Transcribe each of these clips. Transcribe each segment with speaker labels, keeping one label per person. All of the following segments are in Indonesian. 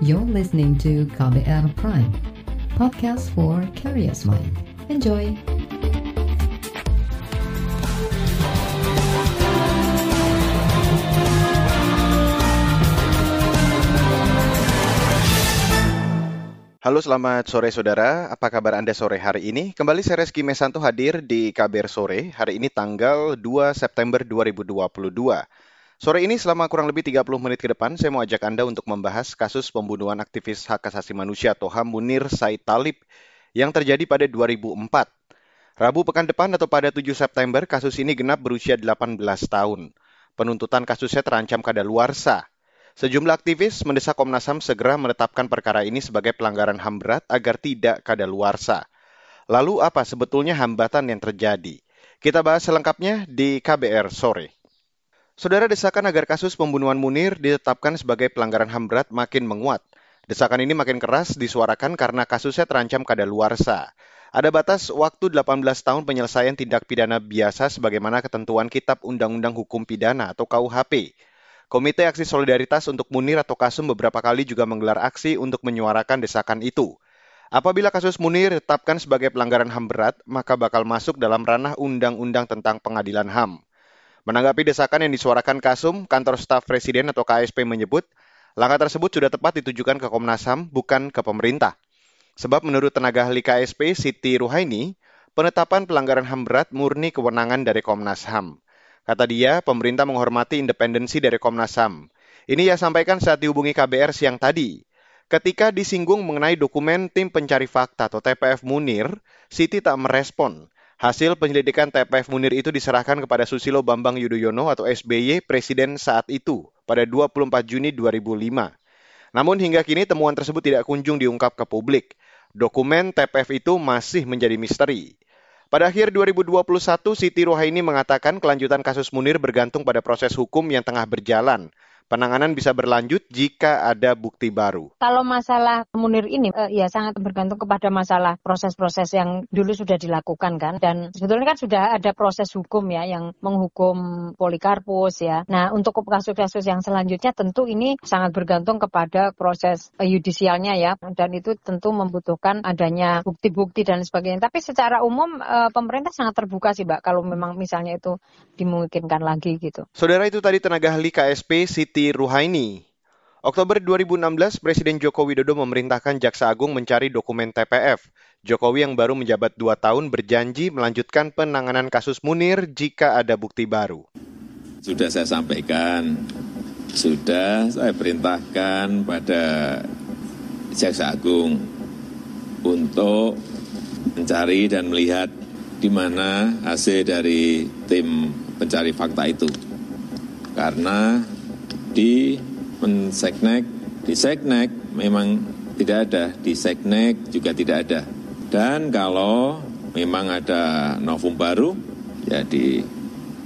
Speaker 1: You're listening to KBR Prime, podcast for curious mind. Enjoy!
Speaker 2: Halo selamat sore saudara, apa kabar Anda sore hari ini? Kembali saya Reski Mesanto hadir di KBR Sore, hari ini tanggal 2 September 2022. Sore ini selama kurang lebih 30 menit ke depan, saya mau ajak Anda untuk membahas kasus pembunuhan aktivis hak asasi manusia HAM Munir Said Talib yang terjadi pada 2004. Rabu pekan depan atau pada 7 September, kasus ini genap berusia 18 tahun. Penuntutan kasusnya terancam kadaluarsa. Sejumlah aktivis mendesak Komnas HAM segera menetapkan perkara ini sebagai pelanggaran HAM berat agar tidak kadaluarsa. Lalu apa sebetulnya hambatan yang terjadi? Kita bahas selengkapnya di KBR sore. Saudara desakan agar kasus pembunuhan Munir ditetapkan sebagai pelanggaran HAM berat makin menguat. Desakan ini makin keras disuarakan karena kasusnya terancam kadaluarsa. Ada batas waktu 18 tahun penyelesaian tindak pidana biasa sebagaimana ketentuan Kitab Undang-Undang Hukum Pidana atau KUHP. Komite Aksi Solidaritas untuk Munir atau Kasum beberapa kali juga menggelar aksi untuk menyuarakan desakan itu. Apabila kasus Munir ditetapkan sebagai pelanggaran HAM berat, maka bakal masuk dalam ranah Undang-Undang tentang Pengadilan HAM. Menanggapi desakan yang disuarakan Kasum, kantor staf presiden atau KSP menyebut, langkah tersebut sudah tepat ditujukan ke Komnas HAM, bukan ke pemerintah. Sebab menurut tenaga ahli KSP Siti Ruhaini, penetapan pelanggaran HAM berat murni kewenangan dari Komnas HAM. Kata dia, pemerintah menghormati independensi dari Komnas HAM. Ini ia sampaikan saat dihubungi KBR siang tadi. Ketika disinggung mengenai dokumen tim pencari fakta atau TPF Munir, Siti tak merespon. Hasil penyelidikan TPF Munir itu diserahkan kepada Susilo Bambang Yudhoyono atau SBY Presiden saat itu pada 24 Juni 2005. Namun hingga kini temuan tersebut tidak kunjung diungkap ke publik. Dokumen TPF itu masih menjadi misteri. Pada akhir 2021, Siti Rohaini mengatakan kelanjutan kasus Munir bergantung pada proses hukum yang tengah berjalan penanganan bisa berlanjut jika ada bukti baru.
Speaker 3: Kalau masalah Munir ini eh, ya sangat bergantung kepada masalah proses-proses yang dulu sudah dilakukan kan dan sebetulnya kan sudah ada proses hukum ya yang menghukum Polikarpus ya. Nah, untuk kasus-kasus yang selanjutnya tentu ini sangat bergantung kepada proses eh, yudisialnya ya dan itu tentu membutuhkan adanya bukti-bukti dan sebagainya. Tapi secara umum eh, pemerintah sangat terbuka sih, Mbak, kalau memang misalnya itu dimungkinkan lagi gitu.
Speaker 2: Saudara itu tadi tenaga ahli KSP Siti Siti Ruhaini. Oktober 2016, Presiden Joko Widodo memerintahkan Jaksa Agung mencari dokumen TPF. Jokowi yang baru menjabat dua tahun berjanji melanjutkan penanganan kasus Munir jika ada bukti baru.
Speaker 4: Sudah saya sampaikan, sudah saya perintahkan pada Jaksa Agung untuk mencari dan melihat di mana hasil dari tim pencari fakta itu. Karena di Menseknek, di Seknek memang tidak ada, di Seknek juga tidak ada. Dan kalau memang ada novum baru, ya di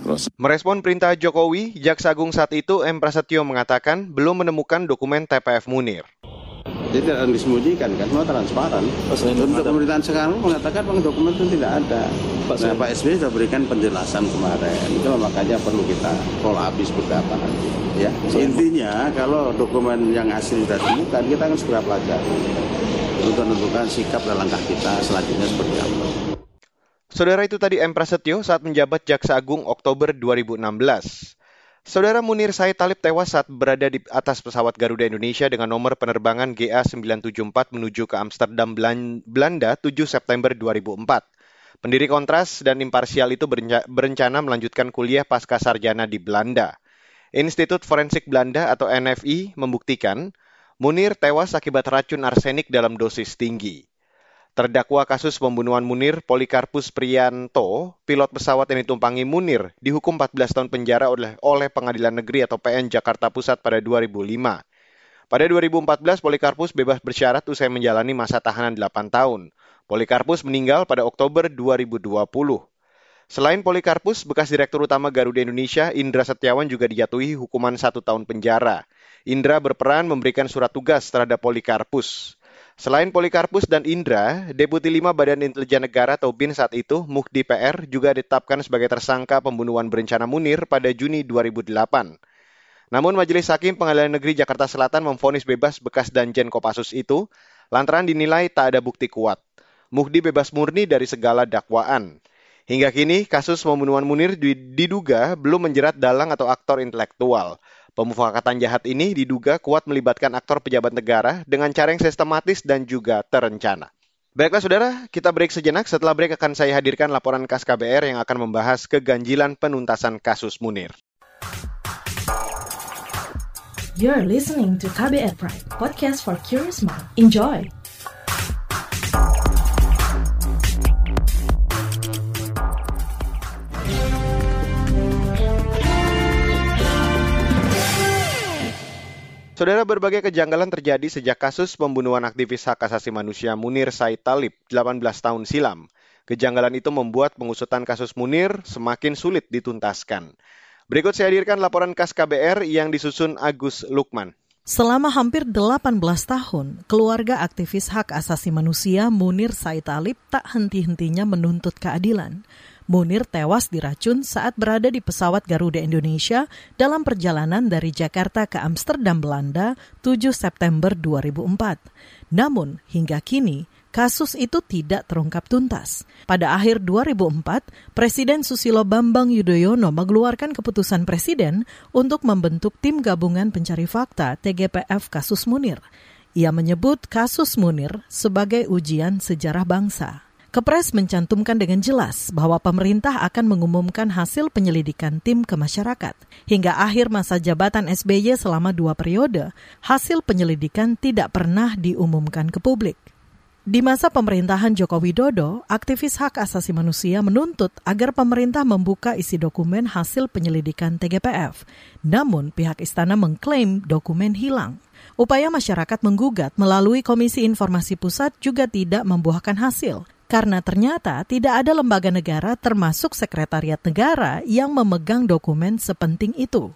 Speaker 2: proses. Merespon perintah Jokowi, Jaksa Agung saat itu M. Prasetyo mengatakan belum menemukan dokumen TPF Munir.
Speaker 5: Jadi tidak disembunyikan kan, semua transparan. Untuk pemerintahan sekarang mengatakan bahwa dokumen itu tidak ada. Pak, nah, Pak SBY sudah berikan penjelasan kemarin. Itu makanya perlu kita follow up seperti apa nanti. Ya. Intinya kalau dokumen yang asli sudah ditemukan, kita akan segera pelajari untuk menentukan sikap dan langkah kita selanjutnya seperti apa.
Speaker 2: Saudara itu tadi M. Prasetyo saat menjabat Jaksa Agung Oktober 2016. Saudara Munir Said Talib tewas saat berada di atas pesawat Garuda Indonesia dengan nomor penerbangan GA974 menuju ke Amsterdam, Belanda 7 September 2004. Pendiri Kontras dan Imparsial itu berencana melanjutkan kuliah pasca sarjana di Belanda. Institut Forensik Belanda atau NFI membuktikan Munir tewas akibat racun arsenik dalam dosis tinggi. Terdakwa kasus pembunuhan Munir, Polikarpus Prianto, pilot pesawat yang ditumpangi Munir, dihukum 14 tahun penjara oleh, oleh Pengadilan Negeri atau PN Jakarta Pusat pada 2005. Pada 2014, Polikarpus bebas bersyarat usai menjalani masa tahanan 8 tahun. Polikarpus meninggal pada Oktober 2020. Selain Polikarpus, bekas Direktur Utama Garuda Indonesia, Indra Setiawan juga dijatuhi hukuman satu tahun penjara. Indra berperan memberikan surat tugas terhadap Polikarpus. Selain Polikarpus dan Indra, Deputi 5 Badan Intelijen Negara atau BIN saat itu, Muhdi PR, juga ditetapkan sebagai tersangka pembunuhan berencana Munir pada Juni 2008. Namun Majelis Hakim Pengadilan Negeri Jakarta Selatan memfonis bebas bekas Danjen Kopassus itu lantaran dinilai tak ada bukti kuat. Muhdi bebas murni dari segala dakwaan. Hingga kini, kasus pembunuhan Munir diduga belum menjerat dalang atau aktor intelektual. Pemufakatan jahat ini diduga kuat melibatkan aktor pejabat negara dengan cara yang sistematis dan juga terencana. Baiklah saudara, kita break sejenak. Setelah break akan saya hadirkan laporan KAS KBR yang akan membahas keganjilan penuntasan kasus Munir.
Speaker 6: You're listening to KBR Pride, podcast for curious mind. Enjoy!
Speaker 2: Saudara berbagai kejanggalan terjadi sejak kasus pembunuhan aktivis hak asasi manusia Munir Said Talib 18 tahun silam. Kejanggalan itu membuat pengusutan kasus Munir semakin sulit dituntaskan. Berikut saya hadirkan laporan KAS KBR yang disusun Agus Lukman.
Speaker 7: Selama hampir 18 tahun, keluarga aktivis hak asasi manusia Munir Said Talib tak henti-hentinya menuntut keadilan. Munir tewas diracun saat berada di pesawat Garuda Indonesia dalam perjalanan dari Jakarta ke Amsterdam, Belanda, 7 September 2004. Namun, hingga kini, kasus itu tidak terungkap tuntas. Pada akhir 2004, Presiden Susilo Bambang Yudhoyono mengeluarkan keputusan Presiden untuk membentuk tim gabungan pencari fakta TGPF kasus Munir. Ia menyebut kasus Munir sebagai ujian sejarah bangsa. Kepres mencantumkan dengan jelas bahwa pemerintah akan mengumumkan hasil penyelidikan tim ke masyarakat. Hingga akhir masa jabatan SBY selama dua periode, hasil penyelidikan tidak pernah diumumkan ke publik. Di masa pemerintahan Joko Widodo, aktivis hak asasi manusia menuntut agar pemerintah membuka isi dokumen hasil penyelidikan TGPF. Namun, pihak istana mengklaim dokumen hilang. Upaya masyarakat menggugat melalui Komisi Informasi Pusat juga tidak membuahkan hasil karena ternyata tidak ada lembaga negara termasuk Sekretariat Negara yang memegang dokumen sepenting itu.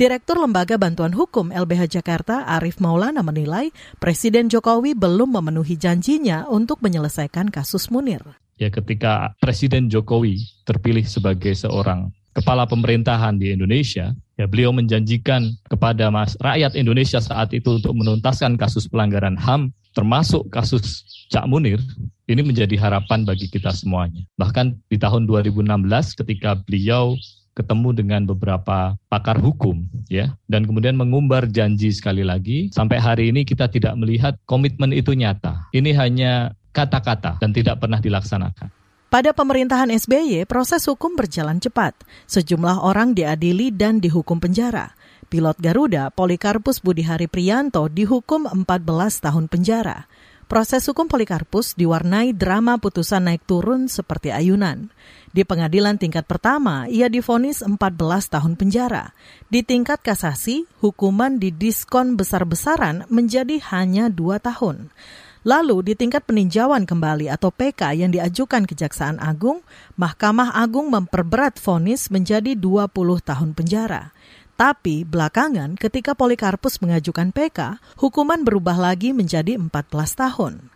Speaker 7: Direktur Lembaga Bantuan Hukum LBH Jakarta Arif Maulana menilai Presiden Jokowi belum memenuhi janjinya untuk menyelesaikan kasus Munir.
Speaker 8: Ya ketika Presiden Jokowi terpilih sebagai seorang kepala pemerintahan di Indonesia, ya beliau menjanjikan kepada mas rakyat Indonesia saat itu untuk menuntaskan kasus pelanggaran HAM termasuk kasus Cak Munir, ini menjadi harapan bagi kita semuanya. Bahkan di tahun 2016 ketika beliau ketemu dengan beberapa pakar hukum ya dan kemudian mengumbar janji sekali lagi sampai hari ini kita tidak melihat komitmen itu nyata. Ini hanya kata-kata dan tidak pernah dilaksanakan.
Speaker 7: Pada pemerintahan SBY, proses hukum berjalan cepat. Sejumlah orang diadili dan dihukum penjara. Pilot Garuda, Polikarpus Budihari Prianto, dihukum 14 tahun penjara. Proses hukum Polikarpus diwarnai drama putusan naik turun seperti ayunan. Di pengadilan tingkat pertama, ia difonis 14 tahun penjara. Di tingkat kasasi, hukuman didiskon besar-besaran menjadi hanya dua tahun. Lalu di tingkat peninjauan kembali atau PK yang diajukan Kejaksaan Agung, Mahkamah Agung memperberat vonis menjadi 20 tahun penjara. Tapi belakangan ketika Polikarpus mengajukan PK, hukuman berubah lagi menjadi 14 tahun.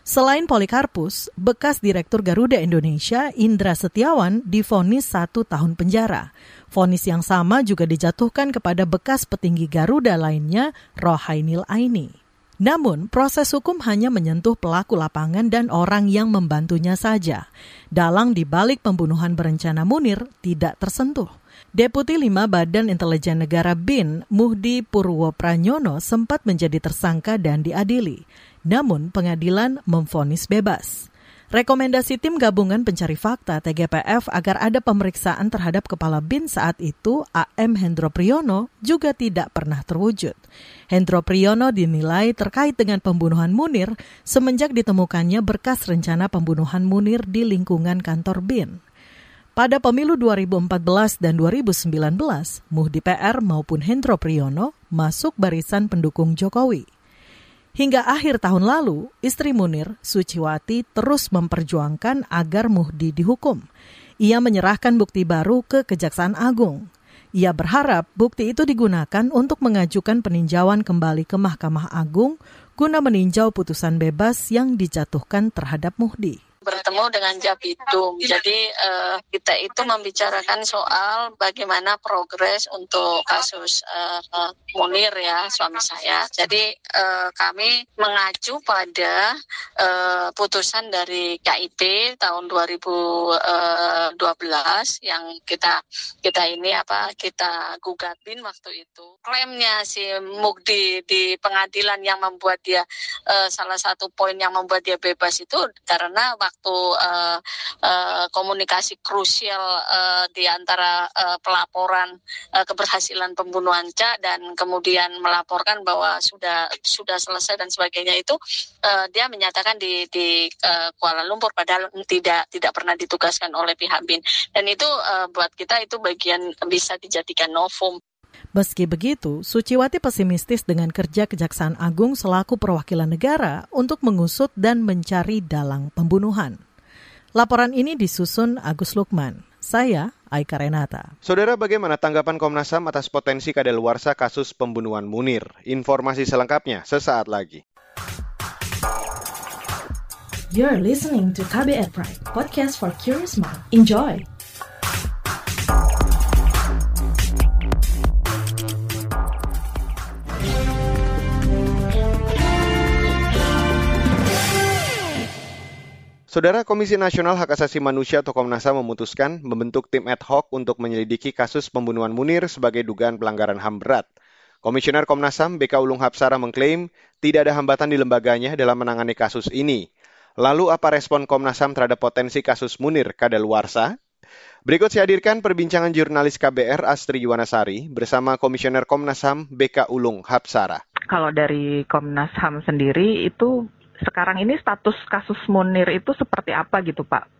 Speaker 7: Selain Polikarpus, bekas Direktur Garuda Indonesia Indra Setiawan difonis satu tahun penjara. Fonis yang sama juga dijatuhkan kepada bekas petinggi Garuda lainnya, Rohainil Aini. Namun, proses hukum hanya menyentuh pelaku lapangan dan orang yang membantunya saja. Dalang di balik pembunuhan berencana Munir tidak tersentuh. Deputi 5 Badan Intelijen Negara BIN, Muhdi Purwo Pranyono sempat menjadi tersangka dan diadili. Namun pengadilan memfonis bebas. Rekomendasi tim gabungan pencari fakta TGPF agar ada pemeriksaan terhadap kepala BIN saat itu AM Hendro Priyono juga tidak pernah terwujud. Hendro Priyono dinilai terkait dengan pembunuhan Munir semenjak ditemukannya berkas rencana pembunuhan Munir di lingkungan kantor BIN. Pada pemilu 2014 dan 2019, Muhdi PR maupun Hendro Priyono masuk barisan pendukung Jokowi. Hingga akhir tahun lalu, istri Munir, Suciwati, terus memperjuangkan agar Muhdi dihukum. Ia menyerahkan bukti baru ke Kejaksaan Agung. Ia berharap bukti itu digunakan untuk mengajukan peninjauan kembali ke Mahkamah Agung guna meninjau putusan bebas yang dijatuhkan terhadap Muhdi
Speaker 9: bertemu dengan Jabitum. Jadi uh, kita itu membicarakan soal bagaimana progres untuk kasus uh, Munir ya suami saya. Jadi uh, kami mengacu pada uh, putusan dari KIP tahun 2012 yang kita kita ini apa kita gugatin waktu itu. Klaimnya si Mugdi di pengadilan yang membuat dia uh, salah satu poin yang membuat dia bebas itu karena waktu uh, uh, komunikasi krusial uh, di antara uh, pelaporan uh, keberhasilan pembunuhan Ca dan kemudian melaporkan bahwa sudah sudah selesai dan sebagainya itu uh, dia menyatakan di di uh, Kuala Lumpur padahal tidak tidak pernah ditugaskan oleh pihak BIN dan itu uh, buat kita itu bagian bisa dijadikan novum.
Speaker 7: Meski begitu, Suciwati pesimistis dengan kerja Kejaksaan Agung selaku perwakilan negara untuk mengusut dan mencari dalang pembunuhan. Laporan ini disusun Agus Lukman. Saya Aika Renata.
Speaker 2: Saudara, bagaimana tanggapan Komnas HAM atas potensi kadaluarsa kasus pembunuhan Munir? Informasi selengkapnya sesaat lagi.
Speaker 6: You're listening to KBR Pride, podcast for curious mind. Enjoy!
Speaker 2: Saudara Komisi Nasional Hak Asasi Manusia atau Komnas HAM memutuskan membentuk tim ad hoc untuk menyelidiki kasus pembunuhan Munir sebagai dugaan pelanggaran HAM berat. Komisioner Komnas HAM BK Ulung Hapsara mengklaim tidak ada hambatan di lembaganya dalam menangani kasus ini. Lalu apa respon Komnas HAM terhadap potensi kasus Munir kadaluarsa? Berikut saya hadirkan perbincangan jurnalis KBR Astri Yuwanasari bersama Komisioner Komnas HAM BK Ulung Hapsara.
Speaker 10: Kalau dari Komnas HAM sendiri itu sekarang ini status kasus Munir itu seperti apa gitu Pak?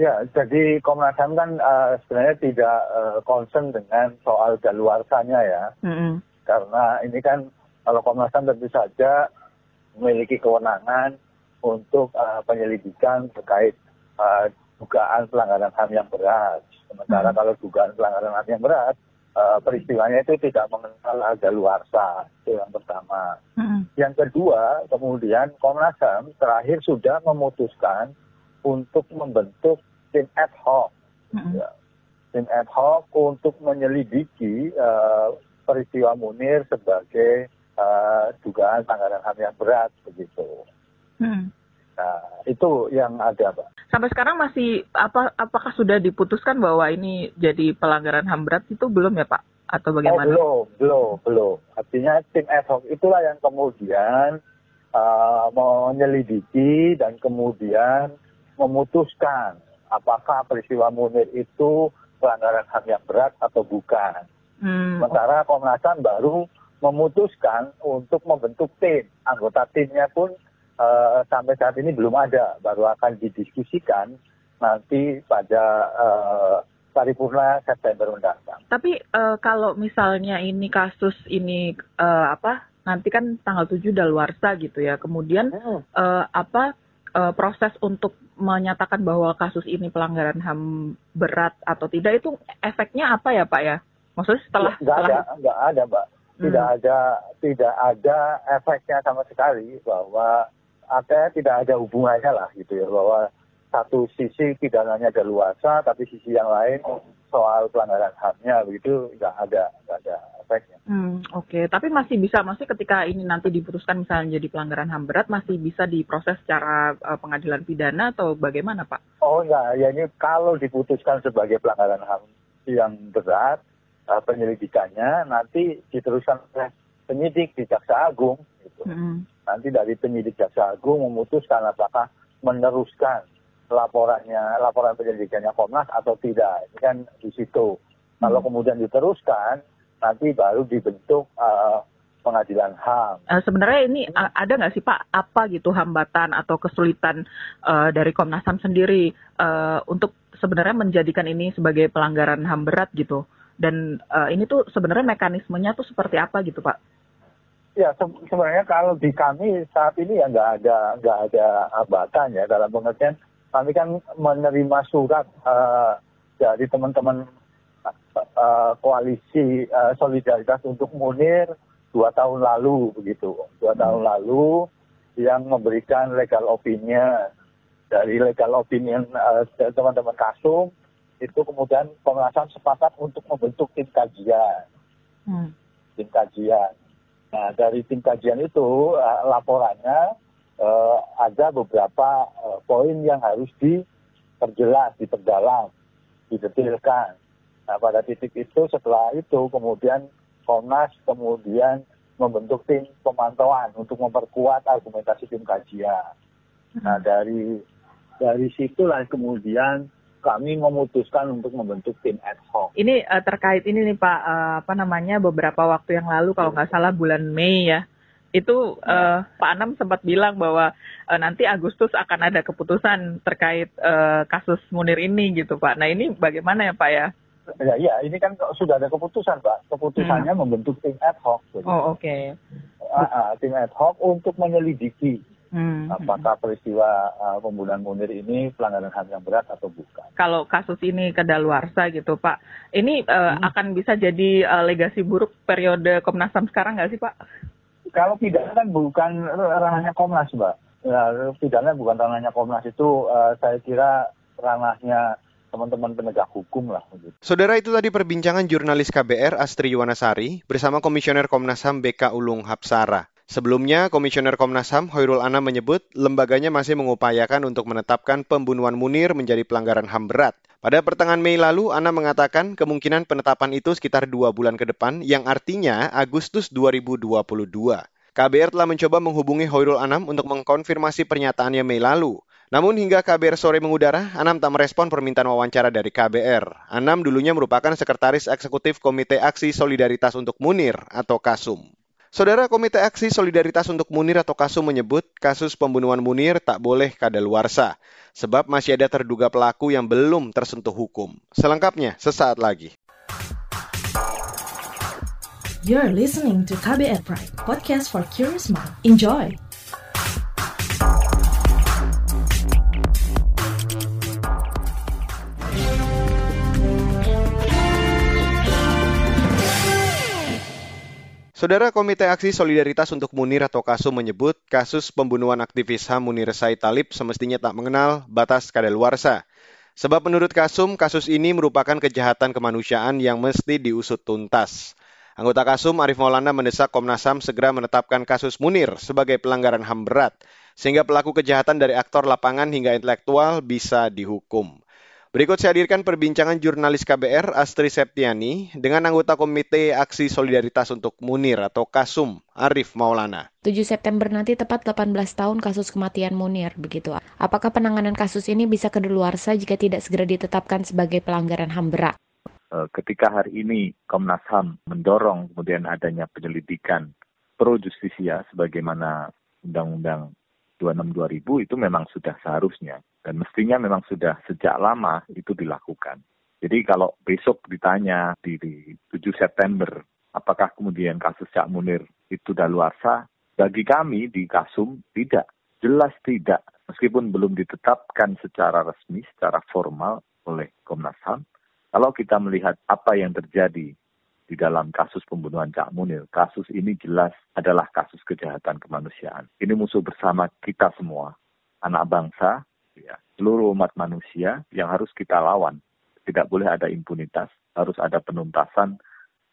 Speaker 11: Ya, jadi Komnas HAM kan uh, sebenarnya tidak uh, concern dengan soal daluarsanya ya. Mm -hmm. Karena ini kan kalau Komnas HAM tentu saja memiliki kewenangan untuk uh, penyelidikan terkait uh, dugaan pelanggaran HAM yang berat. Sementara mm -hmm. kalau dugaan pelanggaran HAM yang berat, uh, peristiwanya itu tidak mengenal ada luarsa itu yang pertama. Hmm. Yang kedua, kemudian Komnas HAM terakhir sudah memutuskan untuk membentuk tim ad hoc, hmm. ya, tim ad hoc untuk menyelidiki uh, peristiwa Munir sebagai uh, dugaan pelanggaran HAM yang berat begitu. Hmm. Nah, itu yang ada, Pak.
Speaker 10: Sampai sekarang masih apa apakah sudah diputuskan bahwa ini jadi pelanggaran HAM berat itu belum ya, Pak? Atau bagaimana?
Speaker 11: Oh, belum, belum, belum. Artinya tim ad hoc itulah yang kemudian uh, menyelidiki dan kemudian memutuskan apakah peristiwa Munir itu pelanggaran HAM yang berat atau bukan. Hmm. Sementara Komnas HAM baru memutuskan untuk membentuk tim. Anggota timnya pun uh, sampai saat ini belum ada, baru akan didiskusikan nanti pada uh, paripurna September mendatang.
Speaker 10: Tapi uh, kalau misalnya ini kasus ini uh, apa nanti kan tanggal 7 daluarsa gitu ya. Kemudian hmm. uh, apa uh, proses untuk menyatakan bahwa kasus ini pelanggaran HAM berat atau tidak itu efeknya apa ya Pak ya? Maksudnya setelah
Speaker 11: nggak
Speaker 10: setelah...
Speaker 11: ada nggak ada Mbak. Tidak hmm. ada tidak ada efeknya sama sekali bahwa ada tidak ada hubungannya lah gitu ya bahwa satu sisi pidananya ada luasa tapi sisi yang lain soal pelanggaran haknya begitu nggak ada nggak ada efeknya.
Speaker 10: Hmm, Oke, okay. tapi masih bisa masih ketika ini nanti diputuskan misalnya jadi pelanggaran ham berat masih bisa diproses secara uh, pengadilan pidana atau bagaimana Pak?
Speaker 11: Oh enggak, ya ini kalau diputuskan sebagai pelanggaran ham yang berat uh, penyelidikannya nanti diteruskan oleh penyidik di Jaksa Agung. Gitu. Hmm nanti dari penyidik jaksa agung memutuskan apakah meneruskan laporannya laporan penyelidikannya Komnas atau tidak ini kan di situ kalau hmm. kemudian diteruskan nanti baru dibentuk uh, pengadilan HAM.
Speaker 10: Uh, sebenarnya ini uh, ada nggak sih Pak apa gitu hambatan atau kesulitan uh, dari Komnas HAM sendiri uh, untuk sebenarnya menjadikan ini sebagai pelanggaran HAM berat gitu dan uh, ini tuh sebenarnya mekanismenya tuh seperti apa gitu Pak?
Speaker 11: Ya se sebenarnya kalau di kami saat ini ya nggak ada nggak ada hambatan ya dalam pengertian kami kan menerima surat uh, dari teman-teman uh, koalisi uh, solidaritas untuk Munir dua tahun lalu begitu dua hmm. tahun lalu yang memberikan legal opinion dari legal opinion uh, teman-teman Kasum itu kemudian Komnas HAM sepakat untuk membentuk tim kajian. Hmm. Tim kajian. Nah, dari tim kajian itu uh, laporannya uh, ada beberapa uh, poin yang harus diperjelas, diperdalam, didetilkan. Nah, pada titik itu setelah itu kemudian Komnas kemudian membentuk tim pemantauan untuk memperkuat argumentasi tim kajian. Nah, hmm. dari dari situlah kemudian kami memutuskan untuk membentuk tim ad hoc.
Speaker 10: Ini uh, terkait ini nih Pak, uh, apa namanya beberapa waktu yang lalu kalau nggak salah bulan Mei ya, itu uh, Pak Anam sempat bilang bahwa uh, nanti Agustus akan ada keputusan terkait uh, kasus Munir ini gitu Pak. Nah ini bagaimana ya Pak ya?
Speaker 11: Ya, ya ini kan sudah ada keputusan Pak. Keputusannya hmm. membentuk tim ad hoc.
Speaker 10: Gitu. Oh oke. Okay.
Speaker 11: Uh, uh, tim ad hoc untuk menyelidiki Hmm. Apakah peristiwa uh, pembunuhan Munir ini pelanggaran HAM yang berat atau bukan?
Speaker 10: Kalau kasus ini kedaluarsa gitu Pak, ini uh, hmm. akan bisa jadi uh, legasi buruk periode Komnas HAM sekarang nggak sih Pak?
Speaker 11: Kalau pidana kan bukan ranahnya Komnas Mbak. Ya, pidana bukan ranahnya Komnas itu uh, saya kira ranahnya teman-teman penegak hukum lah.
Speaker 2: Saudara itu tadi perbincangan jurnalis KBR Astri Yuwanasari bersama Komisioner Komnas HAM BK Ulung Hapsara. Sebelumnya, Komisioner Komnas HAM Hoirul Anam menyebut lembaganya masih mengupayakan untuk menetapkan pembunuhan Munir menjadi pelanggaran HAM berat. Pada pertengahan Mei lalu, Anam mengatakan kemungkinan penetapan itu sekitar dua bulan ke depan, yang artinya Agustus 2022. KBR telah mencoba menghubungi Hoirul Anam untuk mengkonfirmasi pernyataannya Mei lalu. Namun hingga KBR sore mengudara, Anam tak merespon permintaan wawancara dari KBR. Anam dulunya merupakan sekretaris eksekutif Komite Aksi Solidaritas untuk Munir atau KASUM. Saudara Komite Aksi Solidaritas untuk Munir atau KASUM menyebut kasus pembunuhan Munir tak boleh kadaluarsa, sebab masih ada terduga pelaku yang belum tersentuh hukum. Selengkapnya sesaat lagi.
Speaker 6: You're listening to KBR Pride, podcast for curious mind. Enjoy!
Speaker 2: Saudara Komite Aksi Solidaritas untuk Munir atau KASU menyebut kasus pembunuhan aktivis HAM Munir Said Talib semestinya tak mengenal batas kadaluarsa. Sebab menurut Kasum, kasus ini merupakan kejahatan kemanusiaan yang mesti diusut tuntas. Anggota Kasum Arif Maulana mendesak Komnas HAM segera menetapkan kasus Munir sebagai pelanggaran HAM berat, sehingga pelaku kejahatan dari aktor lapangan hingga intelektual bisa dihukum. Berikut saya hadirkan perbincangan jurnalis KBR Astri Septiani dengan anggota Komite Aksi Solidaritas untuk Munir atau KASUM, Arif Maulana.
Speaker 12: 7 September nanti tepat 18 tahun kasus kematian Munir, begitu. Apakah penanganan kasus ini bisa kedeluarsa jika tidak segera ditetapkan sebagai pelanggaran HAM berat?
Speaker 13: Eh, ketika hari ini Komnas HAM mendorong kemudian adanya penyelidikan pro justisia sebagaimana Undang-Undang 26 2000 itu memang sudah seharusnya dan mestinya memang sudah sejak lama itu dilakukan. Jadi kalau besok ditanya di, di 7 September apakah kemudian kasus Cak Munir itu daluarsa, bagi kami di Kasum tidak, jelas tidak. Meskipun belum ditetapkan secara resmi, secara formal oleh Komnas HAM, kalau kita melihat apa yang terjadi di dalam kasus pembunuhan Cak Munir. Kasus ini jelas adalah kasus kejahatan kemanusiaan. Ini musuh bersama kita semua, anak bangsa, ya, seluruh umat manusia yang harus kita lawan. Tidak boleh ada impunitas, harus ada penuntasan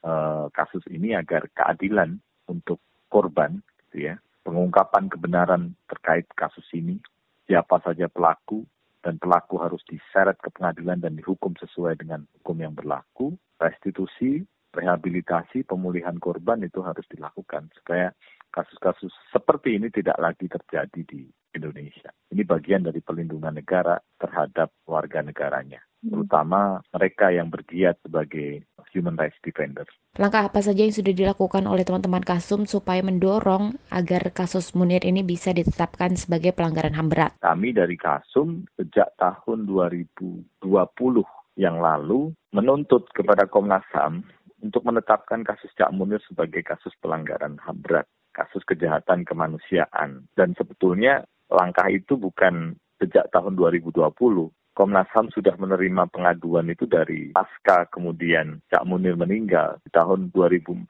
Speaker 13: uh, kasus ini agar keadilan untuk korban, gitu ya, pengungkapan kebenaran terkait kasus ini, siapa saja pelaku, dan pelaku harus diseret ke pengadilan dan dihukum sesuai dengan hukum yang berlaku, restitusi, rehabilitasi pemulihan korban itu harus dilakukan. Supaya kasus-kasus seperti ini tidak lagi terjadi di Indonesia. Ini bagian dari pelindungan negara terhadap warga negaranya, hmm. terutama mereka yang bergiat sebagai human rights defenders.
Speaker 12: Langkah apa saja yang sudah dilakukan oleh teman-teman Kasum supaya mendorong agar kasus Munir ini bisa ditetapkan sebagai pelanggaran HAM berat?
Speaker 13: Kami dari Kasum sejak tahun 2020 yang lalu menuntut kepada Komnas HAM untuk menetapkan kasus Cak Munir sebagai kasus pelanggaran HAM berat, kasus kejahatan kemanusiaan. Dan sebetulnya langkah itu bukan sejak tahun 2020, Komnas HAM sudah menerima pengaduan itu dari pasca kemudian Cak Munir meninggal. Di tahun 2014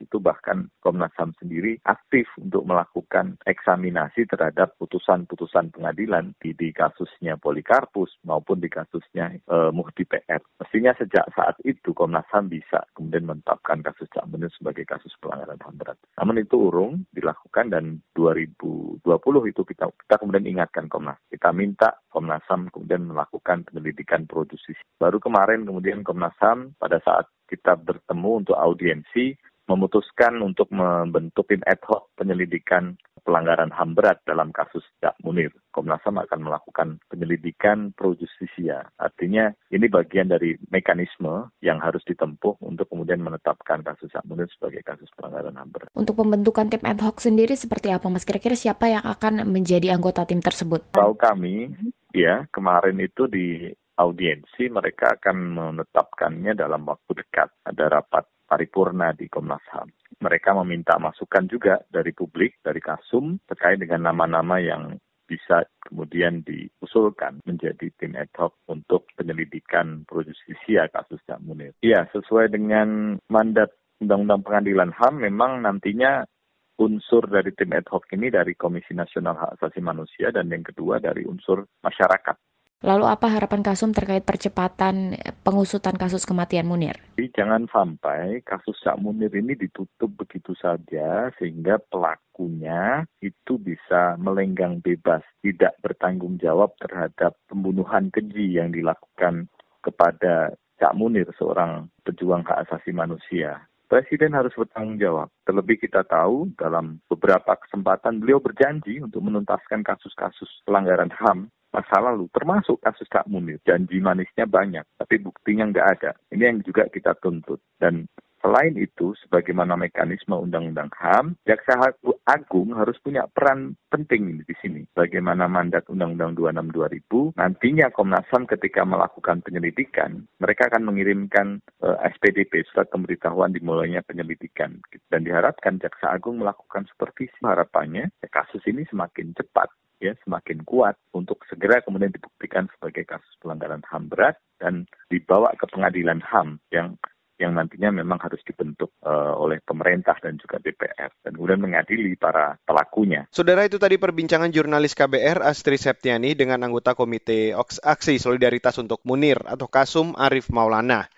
Speaker 13: itu bahkan Komnas HAM sendiri aktif untuk melakukan eksaminasi terhadap putusan-putusan pengadilan di, di kasusnya Polikarpus maupun di kasusnya e, Muhdi PR. Mestinya sejak saat itu Komnas HAM bisa kemudian menetapkan kasus Cak Munir sebagai kasus pelanggaran HAM berat. Namun itu urung dilakukan dan 2020 itu kita, kita kemudian ingatkan Komnas. Kita minta Komnas HAM kemudian melakukan penyelidikan produksi. Baru kemarin kemudian Komnas HAM pada saat kita bertemu untuk audiensi memutuskan untuk membentuk tim ad hoc penyelidikan pelanggaran HAM berat dalam kasus Cak Munir. Komnas HAM akan melakukan penyelidikan pro justisia. Artinya ini bagian dari mekanisme yang harus ditempuh untuk kemudian menetapkan kasus Cak Munir sebagai kasus pelanggaran HAM berat.
Speaker 12: Untuk pembentukan tim ad hoc sendiri seperti apa Mas? Kira-kira siapa yang akan menjadi anggota tim tersebut?
Speaker 13: Tahu kami, ya kemarin itu di audiensi mereka akan menetapkannya dalam waktu dekat. Ada rapat paripurna di Komnas HAM. Mereka meminta masukan juga dari publik, dari Kasum, terkait dengan nama-nama yang bisa kemudian diusulkan menjadi tim ad hoc untuk penyelidikan pro justisia kasus Cak Munir. Iya, sesuai dengan mandat Undang-Undang Pengadilan HAM, memang nantinya unsur dari tim ad hoc ini dari Komisi Nasional Hak Asasi Manusia dan yang kedua dari unsur masyarakat.
Speaker 12: Lalu apa harapan Kasum terkait percepatan pengusutan kasus kematian Munir?
Speaker 13: Jadi jangan sampai kasus Cak Munir ini ditutup begitu saja sehingga pelakunya itu bisa melenggang bebas, tidak bertanggung jawab terhadap pembunuhan keji yang dilakukan kepada Cak Munir, seorang pejuang hak asasi manusia. Presiden harus bertanggung jawab. Terlebih kita tahu dalam beberapa kesempatan beliau berjanji untuk menuntaskan kasus-kasus pelanggaran HAM masa lalu, termasuk kasus Kak Munir. Janji manisnya banyak, tapi buktinya nggak ada. Ini yang juga kita tuntut. Dan Selain itu, sebagaimana mekanisme Undang-Undang HAM, Jaksa Agung harus punya peran penting di sini. Bagaimana mandat Undang-Undang 26 2000, nantinya Komnas HAM ketika melakukan penyelidikan, mereka akan mengirimkan uh, eh, SPDP, surat pemberitahuan dimulainya penyelidikan. Dan diharapkan Jaksa Agung melakukan supervisi. Harapannya ya, kasus ini semakin cepat ya semakin kuat untuk segera kemudian dibuktikan sebagai kasus pelanggaran HAM berat dan dibawa ke pengadilan HAM yang yang nantinya memang harus dibentuk uh, oleh pemerintah dan juga DPR dan kemudian mengadili para pelakunya.
Speaker 2: Saudara itu tadi perbincangan jurnalis KBR Astri Septiani dengan anggota Komite Aksi Solidaritas untuk Munir atau Kasum Arif Maulana.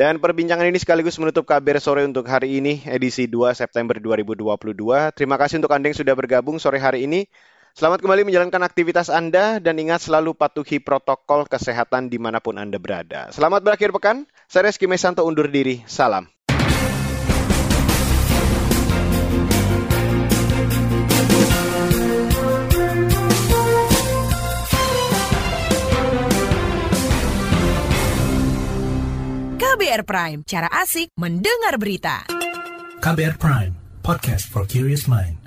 Speaker 2: Dan perbincangan ini sekaligus menutup kabar sore untuk hari ini, edisi 2 September 2022. Terima kasih untuk Anda yang sudah bergabung sore hari ini. Selamat kembali menjalankan aktivitas Anda dan ingat selalu patuhi protokol kesehatan di mana pun Anda berada. Selamat berakhir pekan. Saya Reski Mesanto undur diri. Salam.
Speaker 14: KBR Prime, cara asik mendengar berita.
Speaker 15: KBR Prime, podcast for curious mind.